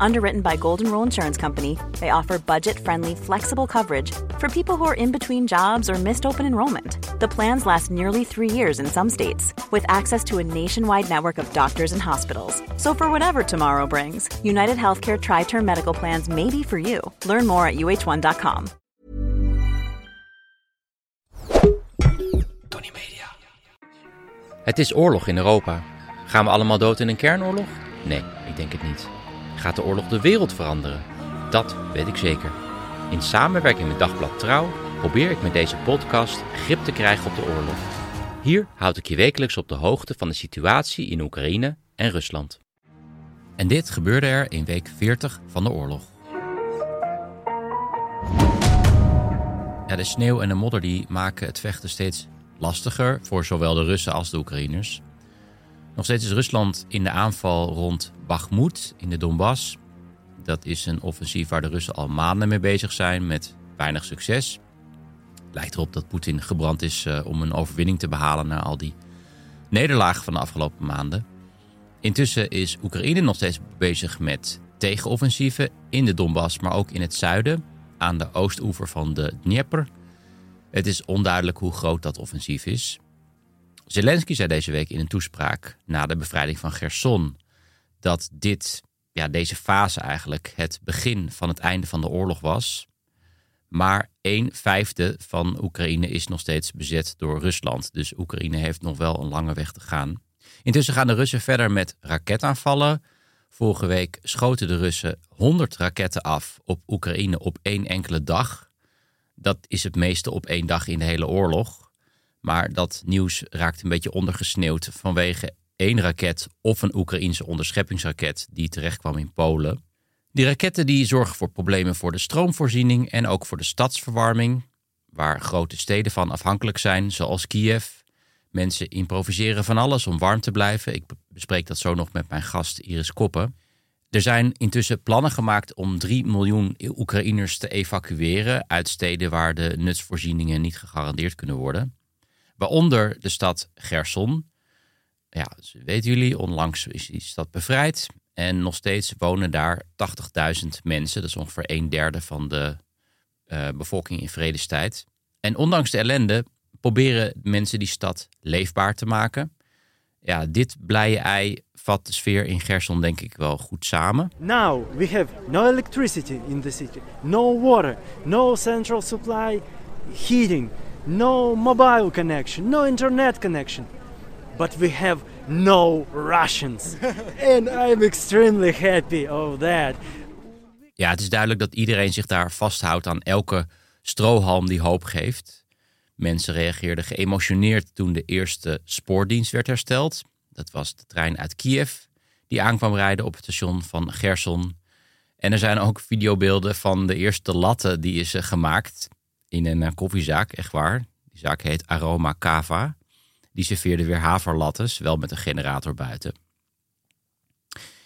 Underwritten by Golden Rule Insurance Company, they offer budget friendly, flexible coverage for people who are in between jobs or missed open enrollment. The plans last nearly three years in some states, with access to a nationwide network of doctors and hospitals. So, for whatever tomorrow brings, United Healthcare Tri Term Medical Plans may be for you. Learn more at uh1.com. Tony Media. Het is oorlog in Europa. Gaan we allemaal dood in een kernoorlog? Nee, ik denk het niet. Gaat de oorlog de wereld veranderen? Dat weet ik zeker. In samenwerking met Dagblad Trouw probeer ik met deze podcast grip te krijgen op de oorlog. Hier houd ik je wekelijks op de hoogte van de situatie in Oekraïne en Rusland. En dit gebeurde er in week 40 van de oorlog. De sneeuw en de modder die maken het vechten steeds lastiger voor zowel de Russen als de Oekraïners. Nog steeds is Rusland in de aanval rond Bakhmut in de Donbass. Dat is een offensief waar de Russen al maanden mee bezig zijn met weinig succes. Lijkt erop dat Poetin gebrand is uh, om een overwinning te behalen na al die nederlagen van de afgelopen maanden. Intussen is Oekraïne nog steeds bezig met tegenoffensieven in de Donbass, maar ook in het zuiden, aan de oostoever van de Dnieper. Het is onduidelijk hoe groot dat offensief is. Zelensky zei deze week in een toespraak na de bevrijding van Gerson dat dit, ja, deze fase eigenlijk het begin van het einde van de oorlog was. Maar een vijfde van Oekraïne is nog steeds bezet door Rusland. Dus Oekraïne heeft nog wel een lange weg te gaan. Intussen gaan de Russen verder met raketaanvallen. Vorige week schoten de Russen 100 raketten af op Oekraïne op één enkele dag. Dat is het meeste op één dag in de hele oorlog. Maar dat nieuws raakt een beetje ondergesneeuwd vanwege één raket of een Oekraïense onderscheppingsraket die terechtkwam in Polen. Die raketten die zorgen voor problemen voor de stroomvoorziening en ook voor de stadsverwarming, waar grote steden van afhankelijk zijn, zoals Kiev. Mensen improviseren van alles om warm te blijven. Ik bespreek dat zo nog met mijn gast Iris Koppen. Er zijn intussen plannen gemaakt om 3 miljoen Oekraïners te evacueren uit steden waar de nutsvoorzieningen niet gegarandeerd kunnen worden. Waaronder de stad Gerson. Ja, dus weten jullie, onlangs is die stad bevrijd. En nog steeds wonen daar 80.000 mensen. Dat is ongeveer een derde van de uh, bevolking in vredestijd. En ondanks de ellende proberen mensen die stad leefbaar te maken. Ja, dit blije ei vat de sfeer in Gerson denk ik wel goed samen. Now we have no electricity in the city, no water, no central supply heating no mobile connection, no internet connection. But we have no Russians. and I'm extremely happy of that. Ja, het is duidelijk dat iedereen zich daar vasthoudt aan elke strohalm die hoop geeft. Mensen reageerden geëmotioneerd toen de eerste spoordienst werd hersteld. Dat was de trein uit Kiev die aankwam rijden op het station van Gerson. En er zijn ook videobeelden van de eerste latten die is gemaakt in een eh, koffiezaak, echt waar. Die zaak heet Aroma Cava. Die serveerde weer haverlattes, wel met een generator buiten.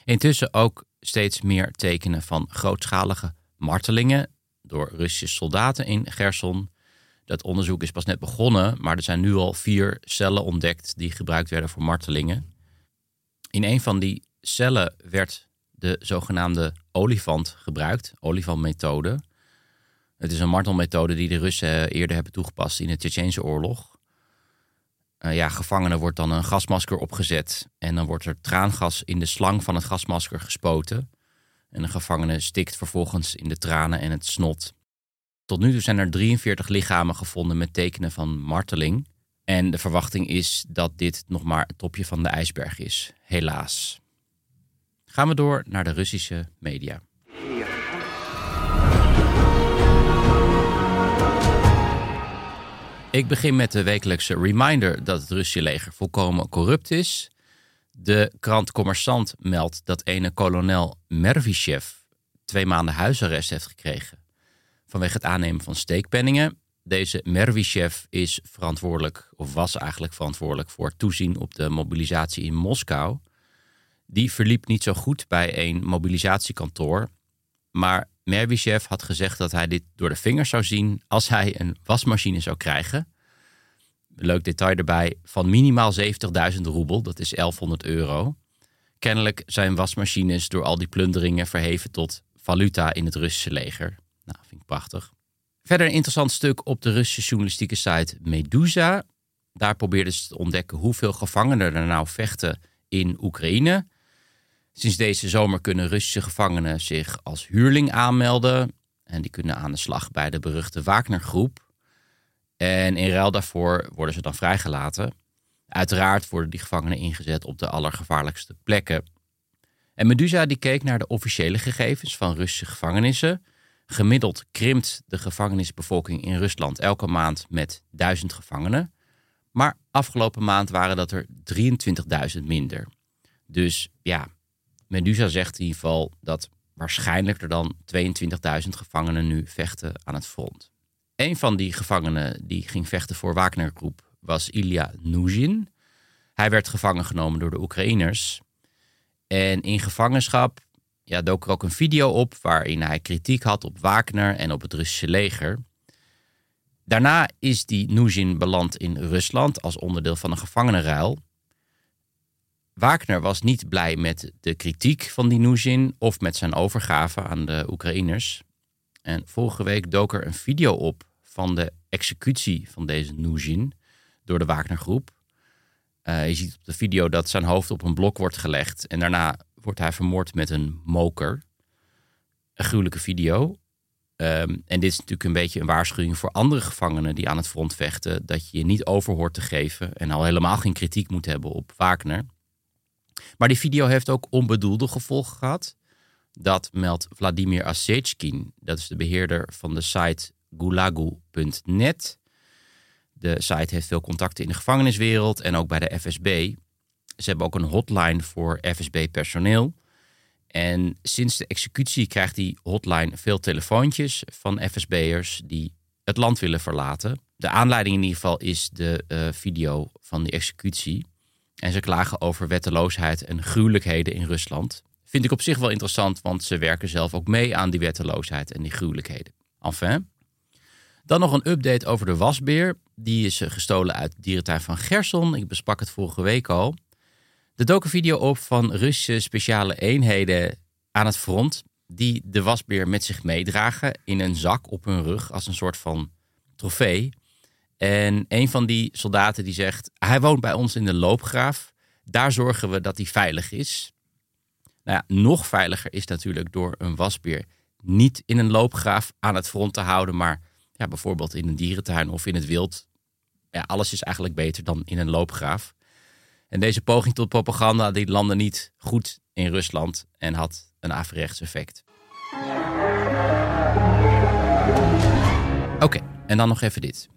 Intussen ook steeds meer tekenen van grootschalige martelingen door Russische soldaten in Gerson. Dat onderzoek is pas net begonnen, maar er zijn nu al vier cellen ontdekt die gebruikt werden voor martelingen. In een van die cellen werd de zogenaamde olifant gebruikt, olifantmethode. Het is een martelmethode die de Russen eerder hebben toegepast in de Tsjetsjense oorlog. Uh, ja, gevangenen wordt dan een gasmasker opgezet en dan wordt er traangas in de slang van het gasmasker gespoten. En de gevangene stikt vervolgens in de tranen en het snot. Tot nu toe zijn er 43 lichamen gevonden met tekenen van marteling. En de verwachting is dat dit nog maar het topje van de ijsberg is, helaas. Gaan we door naar de Russische media. Ik begin met de wekelijkse reminder dat het Russische leger volkomen corrupt is. De krant Commerçant meldt dat ene kolonel Mervishev twee maanden huisarrest heeft gekregen vanwege het aannemen van steekpenningen. Deze Mervishev is verantwoordelijk, of was eigenlijk verantwoordelijk voor toezien op de mobilisatie in Moskou. Die verliep niet zo goed bij een mobilisatiekantoor, maar Mervishev had gezegd dat hij dit door de vingers zou zien als hij een wasmachine zou krijgen. Leuk detail erbij, van minimaal 70.000 roebel, dat is 1100 euro. Kennelijk zijn wasmachines door al die plunderingen verheven tot valuta in het Russische leger. Nou, vind ik prachtig. Verder een interessant stuk op de Russische journalistieke site Medusa. Daar probeerden ze te ontdekken hoeveel gevangenen er nou vechten in Oekraïne. Sinds deze zomer kunnen Russische gevangenen zich als huurling aanmelden. En die kunnen aan de slag bij de beruchte Wagner-groep. En in ruil daarvoor worden ze dan vrijgelaten. Uiteraard worden die gevangenen ingezet op de allergevaarlijkste plekken. En Medusa die keek naar de officiële gegevens van Russische gevangenissen. Gemiddeld krimpt de gevangenisbevolking in Rusland elke maand met duizend gevangenen. Maar afgelopen maand waren dat er 23.000 minder. Dus ja, Medusa zegt in ieder geval dat waarschijnlijk er dan 22.000 gevangenen nu vechten aan het front. Een van die gevangenen die ging vechten voor Wagner-groep was Ilya Nuzin. Hij werd gevangen genomen door de Oekraïners. En in gevangenschap ja, dook er ook een video op waarin hij kritiek had op Wagner en op het Russische leger. Daarna is die Nuzin beland in Rusland als onderdeel van een gevangenenruil. Wagner was niet blij met de kritiek van die Nuzin of met zijn overgave aan de Oekraïners. En vorige week dook er een video op van de executie van deze Nuzin door de Wagnergroep. Uh, je ziet op de video dat zijn hoofd op een blok wordt gelegd en daarna wordt hij vermoord met een moker. Een gruwelijke video. Ehm, en dit is natuurlijk een beetje een waarschuwing voor andere gevangenen die aan het front vechten, dat je je niet over hoort te geven en al helemaal geen kritiek moet hebben op Wagner. Maar die video heeft ook onbedoelde gevolgen gehad. Dat meldt Vladimir Asechkin, dat is de beheerder van de site gulagu.net. De site heeft veel contacten in de gevangeniswereld en ook bij de FSB. Ze hebben ook een hotline voor FSB-personeel. En sinds de executie krijgt die hotline veel telefoontjes van FSB'ers die het land willen verlaten. De aanleiding in ieder geval is de uh, video van die executie. En ze klagen over wetteloosheid en gruwelijkheden in Rusland. Vind ik op zich wel interessant, want ze werken zelf ook mee aan die wetteloosheid en die gruwelijkheden. Enfin. Dan nog een update over de wasbeer. Die is eh, gestolen uit de dierentuin van Gerson. Ik besprak het vorige week al. Er dook een video op van Russische speciale eenheden aan het front. Die de wasbeer met zich meedragen in een zak op hun rug als een soort van trofee. En een van die soldaten die zegt: Hij woont bij ons in de loopgraaf. Daar zorgen we dat hij veilig is. Nou ja, nog veiliger is natuurlijk door een wasbeer niet in een loopgraaf aan het front te houden, maar ja, bijvoorbeeld in een dierentuin of in het wild. Ja, alles is eigenlijk beter dan in een loopgraaf. En deze poging tot propaganda die landde niet goed in Rusland en had een averechts effect. Oké, en dan nog even dit.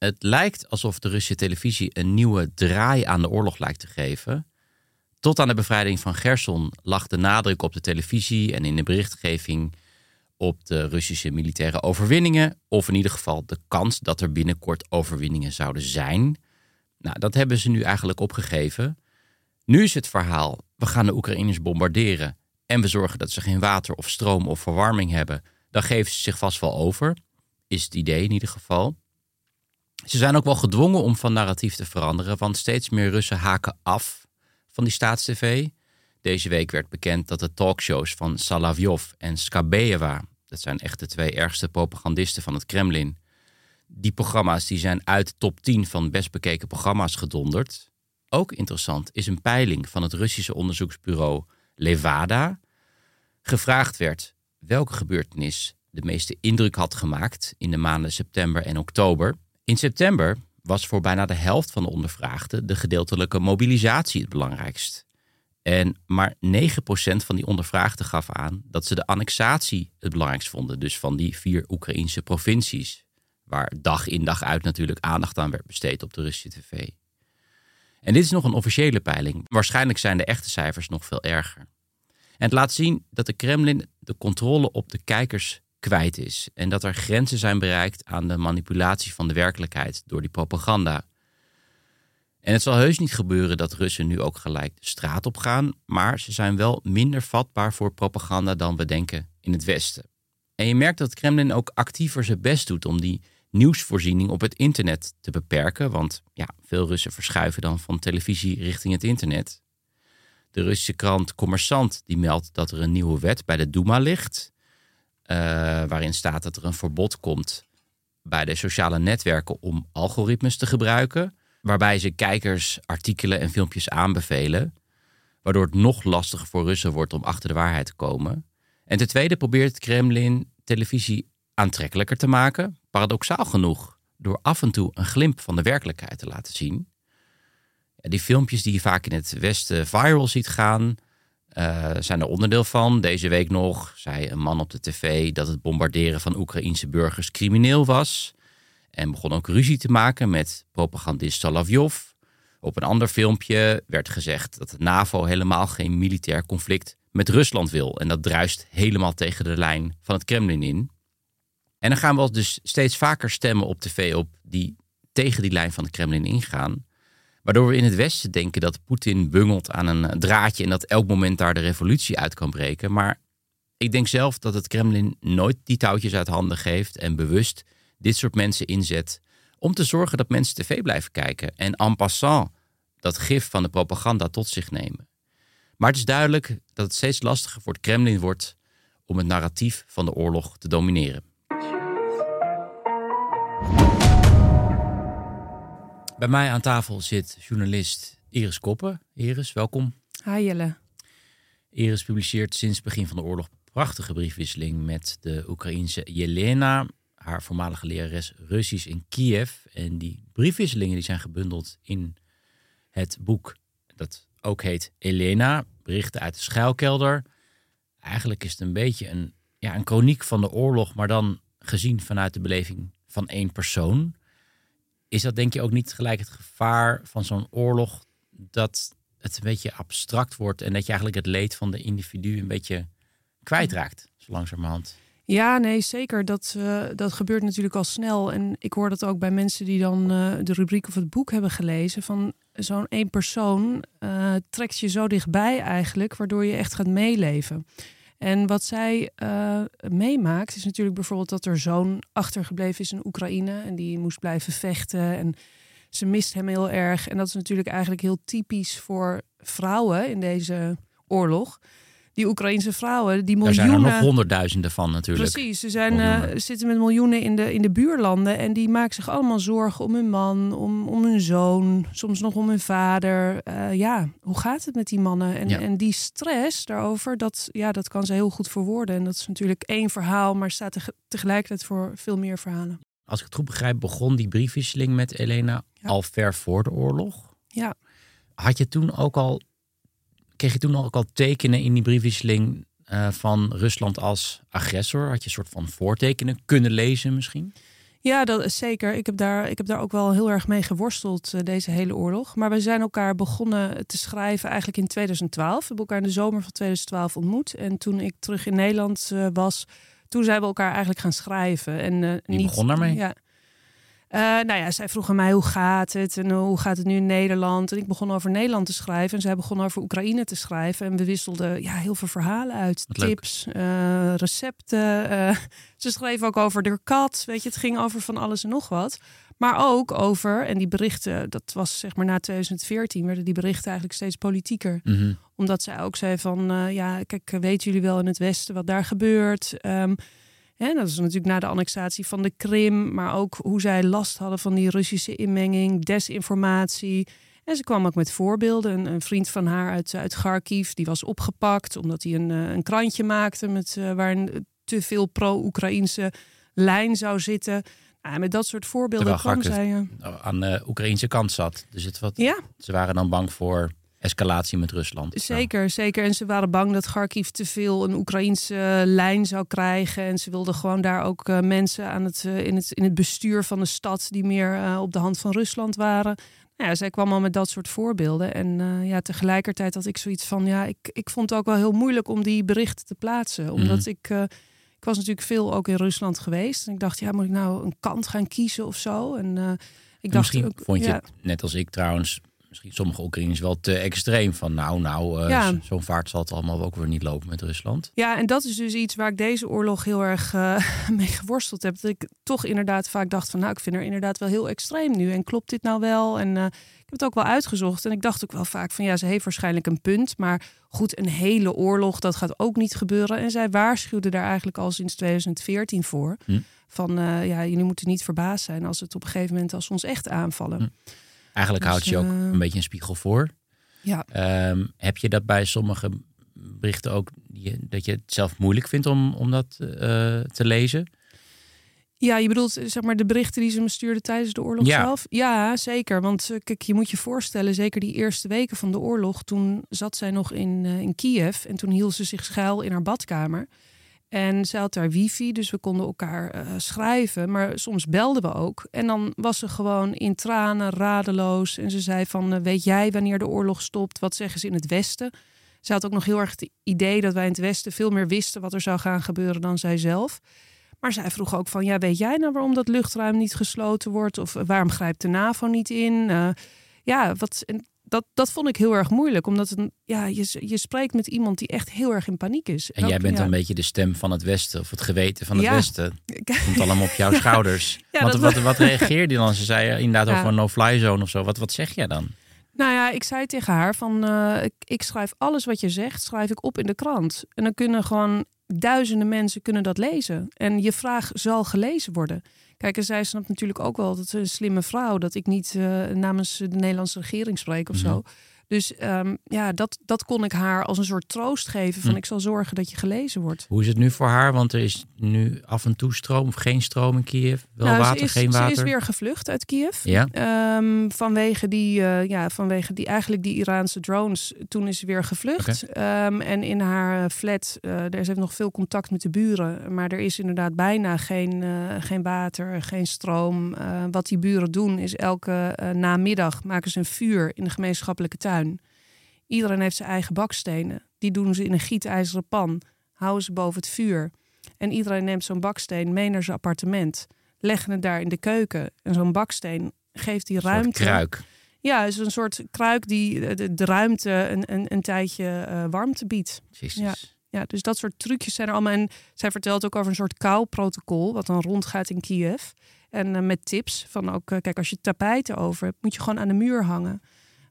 Het lijkt alsof de Russische televisie een nieuwe draai aan de oorlog lijkt te geven. Tot aan de bevrijding van Gerson lag de nadruk op de televisie en in de berichtgeving op de Russische militaire overwinningen, of in ieder geval de kans dat er binnenkort overwinningen zouden zijn. Nou, dat hebben ze nu eigenlijk opgegeven. Nu is het verhaal: we gaan de Oekraïners bombarderen en we zorgen dat ze geen water of stroom of verwarming hebben. Dan geven ze zich vast wel over, is het idee in ieder geval. Ze zijn ook wel gedwongen om van narratief te veranderen, want steeds meer Russen haken af van die staatstv. Deze week werd bekend dat de talkshows van Salavyov en Skabeeva, dat zijn echt de twee ergste propagandisten van het Kremlin, die programma's die zijn uit de top 10 van best bekeken programma's gedonderd. Ook interessant is een peiling van het Russische onderzoeksbureau Levada. Gevraagd werd welke gebeurtenis de meeste indruk had gemaakt in de maanden september en oktober. In september was voor bijna de helft van de ondervraagden de gedeeltelijke mobilisatie het belangrijkst. En maar 9% van die ondervraagden gaf aan dat ze de annexatie het belangrijkst vonden, dus van die vier Oekraïnse provincies, waar dag in dag uit natuurlijk aandacht aan werd besteed op de Russische tv. En dit is nog een officiële peiling. Waarschijnlijk zijn de echte cijfers nog veel erger. En het laat zien dat de Kremlin de controle op de kijkers kwijt is. En dat er grenzen zijn bereikt aan de manipulatie van de werkelijkheid door die propaganda. En het zal heus niet gebeuren dat Russen nu ook gelijk de straat op gaan, maar ze zijn wel minder vatbaar voor propaganda dan we denken in het Westen. En je merkt dat het Kremlin ook actiever zijn best doet om die nieuwsvoorziening op het internet te beperken. Want ja, veel Russen verschuiven dan van televisie richting het internet. De Russische krant Commerçant die meldt dat er een nieuwe wet bij de Duma ligt. Eh, waarin staat dat er een verbod komt bij de sociale netwerken om algoritmes te gebruiken. Waarbij ze kijkers artikelen en filmpjes aanbevelen. Waardoor het nog lastiger voor Russen wordt om achter de waarheid te komen. En ten tweede probeert het Kremlin televisie aantrekkelijker te maken. Paradoxaal genoeg, door af en toe een glimp van de werkelijkheid te laten zien. Die filmpjes die je vaak in het Westen viral ziet gaan, eh, zijn er onderdeel van. Deze week nog zei een man op de tv dat het bombarderen van Oekraïense burgers crimineel was. En begon ook ruzie te maken met propagandist Salavjov. Op een ander filmpje werd gezegd dat de NAVO helemaal geen militair conflict met Rusland wil. En dat druist helemaal tegen de lijn van het Kremlin in. En dan gaan we dus steeds vaker stemmen op tv op die tegen die lijn van het Kremlin ingaan. Waardoor we in het Westen denken dat Poetin bungelt aan een draadje en dat elk moment daar de revolutie uit kan breken. Maar ik denk zelf dat het Kremlin nooit die touwtjes uit handen geeft en bewust dit soort mensen inzet om te zorgen dat mensen tv blijven kijken en en passant dat gif van de propaganda tot zich nemen. Maar het is duidelijk dat het steeds lastiger voor het Kremlin wordt om het narratief van de oorlog te domineren. Bij mij aan tafel zit journalist Iris Koppen. Iris, welkom. Hi Jelle. Iris publiceert sinds het begin van de oorlog prachtige briefwisseling met de Oekraïense Jelena, haar voormalige lerares Russisch in Kiev. En die briefwisselingen die zijn gebundeld in het boek dat ook heet Elena, berichten uit de schuilkelder. Eigenlijk is het een beetje een, ja, een chroniek van de oorlog, maar dan gezien vanuit de beleving van één persoon. Is dat denk je ook niet gelijk het gevaar van zo'n oorlog dat het een beetje abstract wordt en dat je eigenlijk het leed van de individu een beetje kwijtraakt, zo langzamerhand? Ja, nee, zeker. Dat, uh, dat gebeurt natuurlijk al snel. En ik hoor dat ook bij mensen die dan uh, de rubriek of het boek hebben gelezen. Van zo'n één persoon uh, trekt je zo dichtbij eigenlijk, waardoor je echt gaat meeleven. En wat zij meemaakt is natuurlijk bijvoorbeeld dat er zoon achtergebleven is in Oekraïne. En die moest blijven vechten. En ze mist hem heel erg. En dat is natuurlijk eigenlijk heel typisch voor vrouwen in deze oorlog die Oekraïnse vrouwen, die miljoenen... Er zijn er nog honderdduizenden van natuurlijk. Precies, ze zijn, uh, zitten met miljoenen in de, in de buurlanden... en die maken zich allemaal zorgen om hun man, om, om hun zoon... soms nog om hun vader. Uh, ja, hoe gaat het met die mannen? En, ja. en die stress daarover, dat, ja, dat kan ze heel goed verwoorden. En dat is natuurlijk één verhaal, maar staat te, tegelijkertijd voor veel meer verhalen. Als ik het goed begrijp, begon die briefwisseling met Elena ja. al ver voor de oorlog. Ja. Had je toen ook al kreeg je toen ook al tekenen in die briefwisseling uh, van Rusland als agressor? Had je een soort van voortekenen kunnen lezen misschien? Ja, dat is zeker. Ik heb daar, ik heb daar ook wel heel erg mee geworsteld, uh, deze hele oorlog. Maar we zijn elkaar begonnen te schrijven eigenlijk in 2012. We hebben elkaar in de zomer van 2012 ontmoet. En toen ik terug in Nederland uh, was, toen zijn we elkaar eigenlijk gaan schrijven. En, uh, niet, begon daarmee? Ja, uh, nou ja, zij vroegen mij hoe gaat het en hoe gaat het nu in Nederland. En ik begon over Nederland te schrijven en zij begon over Oekraïne te schrijven. En we wisselden ja, heel veel verhalen uit, Wat tips, uh, recepten. Uh, ze schreef ook over de kat, weet je, het ging over van alles en nog wat. Maar ook over, en die berichten, dat was zeg maar na 2014, werden die berichten eigenlijk steeds politieker. Mm -hmm. Omdat zij ook zei van, ja, kijk, weten jullie wel in het Westen wat daar gebeurt? Um, en dat is natuurlijk na de annexatie van de Krim, maar ook hoe zij last hadden van die Russische inmenging, desinformatie. En ze kwam ook met voorbeelden. Een, een vriend van haar uit, uit Kharkiv, die was opgepakt omdat hij een, een krantje maakte met, uh, waar een te veel pro-Oekraïnse lijn zou zitten. Nou, met dat soort voorbeelden kwam zij... Uh... aan de Oekraïnse kant zat. Dus het wat, ja. ze waren dan bang voor escalatie met Rusland. Zeker, ja. zeker. En ze waren bang dat Kharkiv te veel een Oekraïnse lijn zou krijgen. En ze wilden gewoon daar ook uh, mensen aan het, uh, in, het, in het bestuur van de stad die meer uh, op de hand van Rusland waren. Nou ja, zij kwam al met dat soort voorbeelden. En ja, tegelijkertijd had ik zoiets van, ja, ik, ik vond het ook wel heel moeilijk om die berichten te plaatsen. Omdat mm. ik, ik was natuurlijk veel ook in Rusland geweest. En ik dacht, ja, moet ik nou een kant gaan kiezen of zo? En ik dacht Misschien ook, vond je ja. het, net als ik trouwens, misschien sommige Oekraïners wel te extreem. Van nou, nou, uh, Ja. zo'n vaart zal het allemaal ook weer niet lopen met Rusland. Ja, en dat is dus iets waar ik deze oorlog heel erg eh, mee geworsteld heb. Dat ik toch inderdaad vaak dacht van nou, ik vind er inderdaad wel heel extreem nu. En klopt dit nou wel? En eh, ik heb het ook wel uitgezocht. En ik dacht ook wel vaak van ja, ze heeft waarschijnlijk een punt. Maar goed, een hele oorlog, dat gaat ook niet gebeuren. En zij waarschuwde daar eigenlijk al sinds 2014 voor. Hm. Van eh, ja, jullie moeten niet verbaasd zijn als het op een gegeven moment als ons echt aanvallen. Hm. Eigenlijk Dus, houdt je ook eh, een beetje een spiegel voor. Ja. Ehm, heb je dat bij sommige berichten ook, dat je het zelf moeilijk vindt om, om dat eh, te lezen? Ja, je bedoelt eh, zeg maar de berichten die ze me stuurden tijdens de oorlog Ja. zelf? Ja, zeker. Want kijk, je moet je voorstellen, zeker die eerste weken van de oorlog, toen zat zij nog in, in Kiev en toen hield ze zich schuil in haar badkamer. En ze had daar wifi, dus we konden elkaar eh, schrijven. Maar soms belden we ook. En dan was ze gewoon in tranen, radeloos. En ze zei van, eh, weet jij wanneer de oorlog stopt? Wat zeggen ze in het Westen? Ze had ook nog heel erg het idee dat wij in het Westen veel meer wisten wat er zou gaan gebeuren dan zij zelf. Maar zij vroeg ook van, ja, weet jij nou waarom dat luchtruim niet gesloten wordt? Of eh, waarom grijpt de NAVO niet in? Ja, wat, dat, dat vond ik heel erg moeilijk. Omdat het, een- ja, je, je spreekt met iemand die echt heel erg in paniek is. En jij bent ja. een beetje de stem van het Westen, of het geweten van het Ja. Westen. Het komt allemaal op jouw schouders. Ja, wat, wat, wat reageerde je dan? Ze zei inderdaad over een no-fly zone of zo. Wat, wat zeg jij dan? Nou ja, ik zei tegen haar van, eh, ik, ik schrijf alles wat je zegt, schrijf ik op in de krant. En dan kunnen gewoon duizenden mensen kunnen dat lezen. En je vraag zal gelezen worden. Kijk, en zij snapt natuurlijk ook wel dat ze een slimme vrouw, dat ik niet eh, namens de Nederlandse regering spreek of zo. Dus ehm, ja, dat, dat kon ik haar als een soort troost geven van Hm. ik zal zorgen dat je gelezen wordt. Hoe is het nu voor haar? Want er is nu af en toe stroom of geen stroom in Kiev. Wel Nou, water, ze is, geen water. Ze is weer gevlucht uit Kiev. Ja, Ehm, vanwege, die, eh, ja, vanwege die, eigenlijk die Iraanse drones. Toen is ze weer gevlucht. Ehm, en in haar flat, eh daar ze heeft nog veel contact met de buren. Maar er is inderdaad bijna geen, eh, geen water, geen stroom. Eh, wat die buren doen is elke eh, namiddag maken ze een vuur in de gemeenschappelijke tuin. Iedereen heeft zijn eigen bakstenen. Die doen ze in een gietijzeren pan. Houden ze boven het vuur. En iedereen neemt zo'n baksteen mee naar zijn appartement. Leggen het daar in de keuken. En zo'n baksteen geeft die ruimte. kruik. Ja, is een soort kruik die de, ruimte een, een, een tijdje eh, warmte biedt. Jezus. Ja. Ja, dus dat soort trucjes zijn er allemaal. En zij vertelt ook over een soort kou-protocol, wat dan rondgaat in Kiev. En eh, met tips van ook, eh, kijk, als je tapijten over hebt, moet je gewoon aan de muur hangen.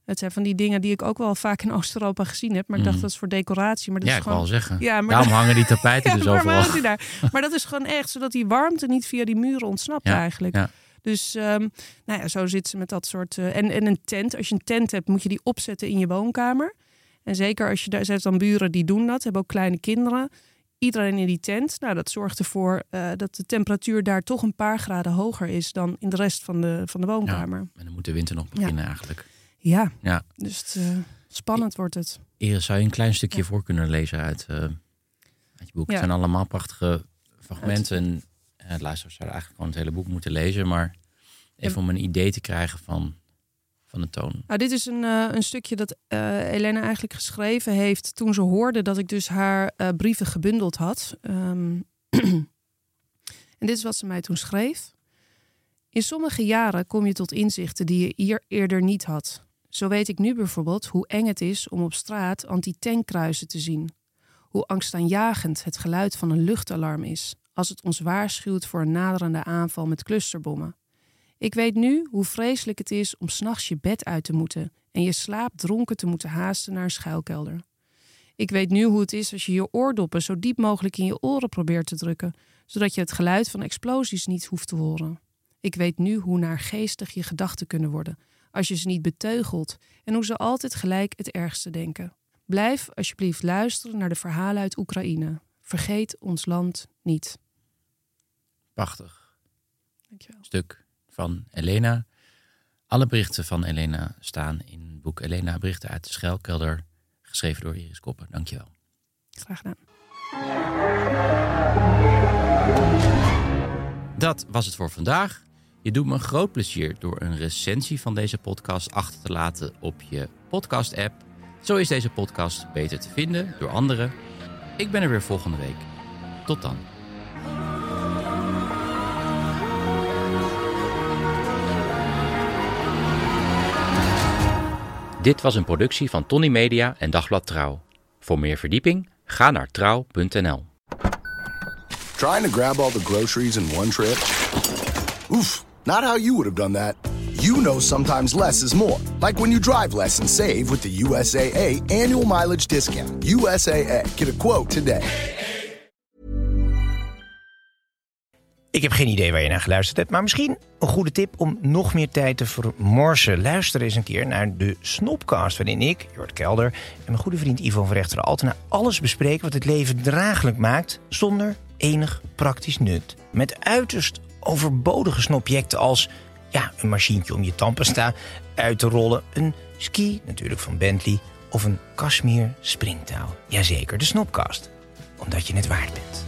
Het zijn van die dingen die ik ook wel vaak in Oost-Europa gezien heb. Maar ik dacht, Mhm. dat is voor decoratie. Maar dat Ja, is ik gewoon... al zeggen. Ja, maar Daarom hangen die tapijten Ja, dus overal. daar? Maar dat is gewoon echt, zodat die warmte niet via die muren ontsnapt Ja, eigenlijk. ja. Dus ehm, nou ja, zo zit ze met dat soort... eh, en, en een tent, als je een tent hebt, moet je die opzetten in je woonkamer. En zeker als je daar... Ze heeft dan buren die doen dat, hebben ook kleine kinderen. Iedereen in die tent, nou dat zorgt ervoor eh, dat de temperatuur daar toch een paar graden hoger is dan in de rest van de, van de woonkamer. En dan moet de winter nog beginnen eigenlijk. Ja, Ja. dus het, eh, spannend wordt het. Iris, zou je een klein stukje Ja. voor kunnen lezen uit, eh, uit je boek? Ja. Het zijn allemaal prachtige fragmenten. En uh, luisteraars zouden eigenlijk gewoon het hele boek moeten lezen. Maar even om een idee te krijgen van, van de toon. Nou, dit is een, een stukje dat Elena eigenlijk geschreven heeft toen ze hoorde dat ik dus haar brieven gebundeld had. Ehm, en dit is wat ze mij toen schreef. In sommige jaren kom je tot inzichten die je hier eerder niet had. Zo weet ik nu bijvoorbeeld hoe eng het is om op straat anti-tankkruisen te zien. Hoe angstaanjagend het geluid van een luchtalarm is als het ons waarschuwt voor een naderende aanval met clusterbommen. Ik weet nu hoe vreselijk het is om s'nachts je bed uit te moeten en je slaap dronken te moeten haasten naar een schuilkelder. Ik weet nu hoe het is als je je oordoppen zo diep mogelijk in je oren probeert te drukken, zodat je het geluid van explosies niet hoeft te horen. Ik weet nu hoe naargeestig je gedachten kunnen worden als je ze niet beteugelt en hoe ze altijd gelijk het ergste denken. Blijf alsjeblieft luisteren naar de verhalen uit Oekraïne. Vergeet ons land niet. Prachtig Dankjewel. stuk van Elena. Alle berichten van Elena staan in het boek Elena Berichten uit de Schuilkelder. Geschreven door Iris Koppen. Dankjewel. Graag gedaan. Dat was het voor vandaag. Je doet me een groot plezier door een recensie van deze podcast achter te laten op je podcast-app. Zo is deze podcast beter te vinden door anderen. Ik ben er weer volgende week. Tot dan. Dit was een productie van Tony Media en Dagblad Trouw. Voor meer verdieping ga naar trouw.nl. Trying to grab all the groceries in one trip? Oof, not how you would have done that. You know sometimes less is more. Like when you drive less and save with the USAA annual mileage discount. USAA, get a quote today. Ik heb geen idee waar je naar geluisterd hebt, maar misschien een goede tip om nog meer tijd te vermorsen. Luister eens een keer naar de Snopcast, waarin ik, Jort Kelder en mijn goede vriend Ivo van Rechteren Altena alles bespreken wat het leven draaglijk maakt zonder enig praktisch nut. Met uiterst overbodige snobjecten als ja, een machientje om je tandpasta uit te rollen, een ski natuurlijk van Bentley of een Kashmir springtouw. Jazeker, de Snopcast, omdat je het waard bent.